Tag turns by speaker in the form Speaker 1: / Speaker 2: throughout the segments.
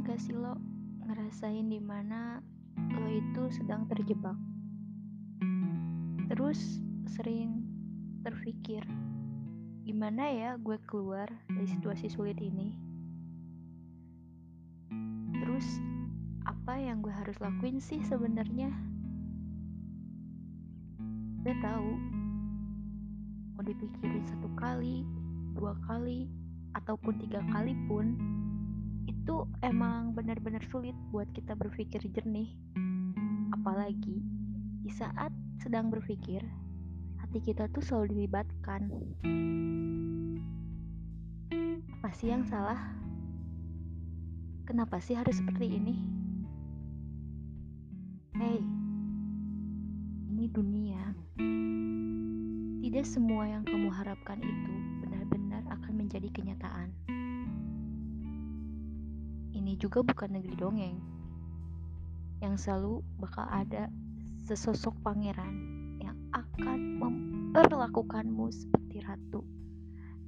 Speaker 1: gak sih lo ngerasain di mana lo itu sedang terjebak? Terus sering terpikir, gimana ya gue keluar dari situasi sulit ini? Terus apa yang gue harus lakuin sih sebenarnya? Gue tahu mau dipikirin satu kali, dua kali, ataupun tiga kali pun itu emang benar-benar sulit buat kita berpikir jernih. Apalagi di saat sedang berpikir, hati kita tuh selalu dilibatkan. Apa sih yang salah? Kenapa sih harus seperti ini? Hei, ini dunia. Tidak semua yang kamu harapkan itu benar-benar akan menjadi kenyataan. Ini juga bukan negeri dongeng yang selalu bakal ada sesosok pangeran yang akan memperlakukanmu seperti ratu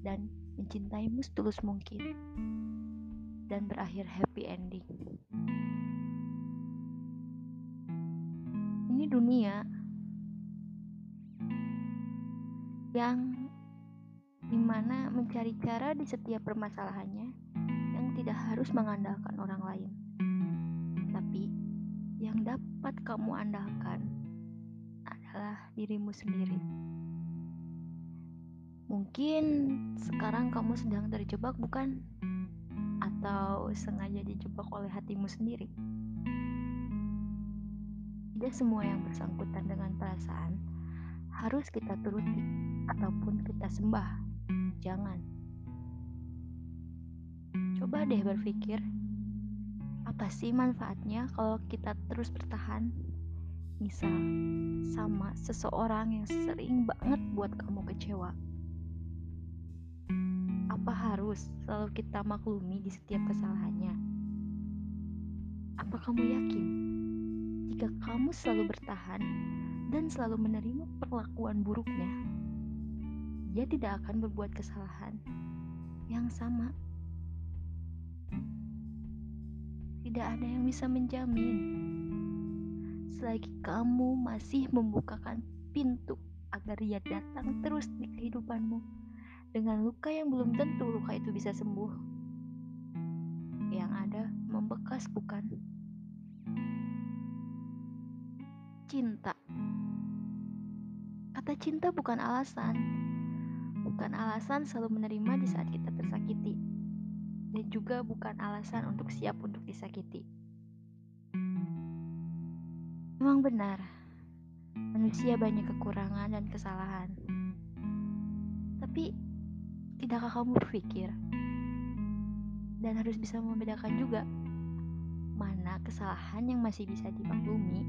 Speaker 1: dan mencintaimu setulus mungkin dan berakhir happy ending. Ini dunia yang di mana mencari cara di setiap permasalahannya tidak harus mengandalkan orang lain, tapi yang dapat kamu andalkan adalah dirimu sendiri. Mungkin sekarang kamu sedang terjebak, bukan? Atau sengaja dijebak oleh hatimu sendiri? Tidak semua yang bersangkutan dengan perasaan harus kita turuti ataupun kita sembah. Jangan. Coba deh berpikir, apa sih manfaatnya kalau kita terus bertahan? Misal, sama seseorang yang sering banget buat kamu kecewa. Apa harus selalu kita maklumi di setiap kesalahannya? Apa kamu yakin jika kamu selalu bertahan dan selalu menerima perlakuan buruknya, dia tidak akan berbuat kesalahan yang sama. Tidak ada yang bisa menjamin selagi kamu masih membukakan pintu agar dia datang terus di kehidupanmu dengan luka yang belum tentu luka itu bisa sembuh. Yang ada membekas bukan? Cinta. Kata cinta bukan alasan, bukan alasan selalu menerima di saat kita tersakiti, dan juga bukan alasan untuk siap untuk disakiti. Memang benar, manusia banyak kekurangan dan kesalahan. Tapi, tidakkah kamu berpikir dan harus bisa membedakan juga mana kesalahan yang masih bisa dimaklumi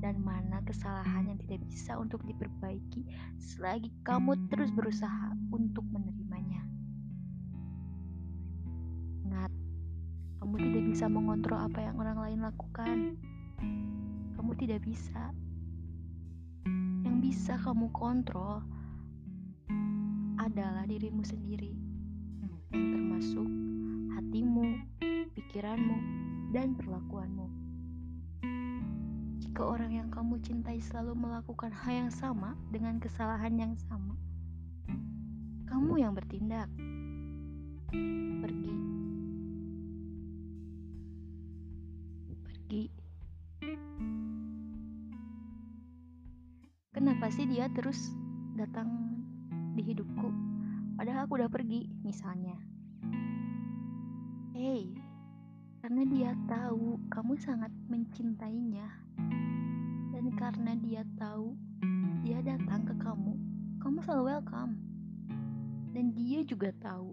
Speaker 1: dan mana kesalahan yang tidak bisa untuk diperbaiki selagi kamu terus berusaha untuk menerimanya. Kamu tidak bisa mengontrol apa yang orang lain lakukan. Kamu tidak bisa. Yang bisa kamu kontrol adalah dirimu sendiri, yang termasuk hatimu, pikiranmu, dan perlakuanmu. Jika orang yang kamu cintai selalu melakukan hal yang sama dengan kesalahan yang sama, kamu yang bertindak. Pergi. Pergi. Kenapa sih dia terus datang di hidupku? Padahal aku udah pergi, misalnya. Hei, karena dia tahu kamu sangat mencintainya dan karena dia tahu dia datang ke kamu kamu selalu welcome dan dia juga tahu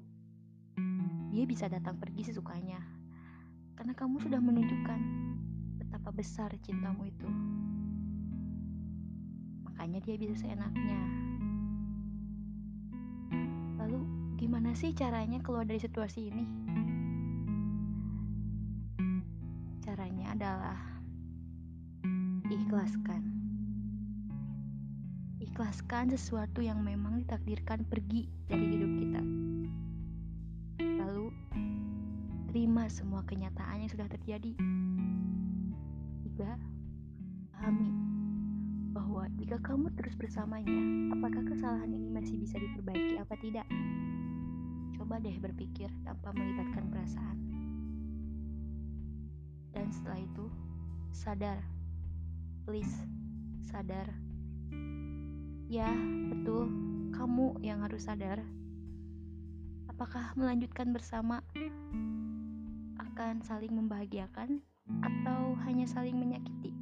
Speaker 1: dia bisa datang pergi sesukanya karena kamu sudah menunjukkan betapa besar cintamu itu makanya dia bisa seenaknya lalu gimana sih caranya keluar dari situasi ini caranya adalah ikhlaskan. Ikhlaskan sesuatu yang memang ditakdirkan pergi dari hidup kita. Lalu, terima semua kenyataan yang sudah terjadi. Tiga, pahami bahwa jika kamu terus bersamanya, apakah kesalahan ini masih bisa diperbaiki apa tidak? Coba deh berpikir tanpa melibatkan perasaan. Dan setelah itu, sadar. Please, sadar. Ya, betul. Kamu yang harus sadar. Apakah melanjutkan bersama akan saling membahagiakan atau hanya saling menyakiti?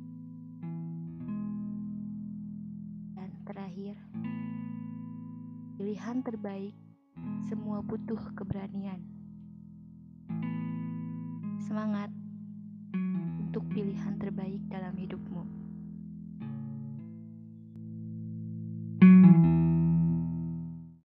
Speaker 1: Dan terakhir, pilihan terbaik semua butuh keberanian. Semangat untuk pilihan terbaik dalam hidupmu.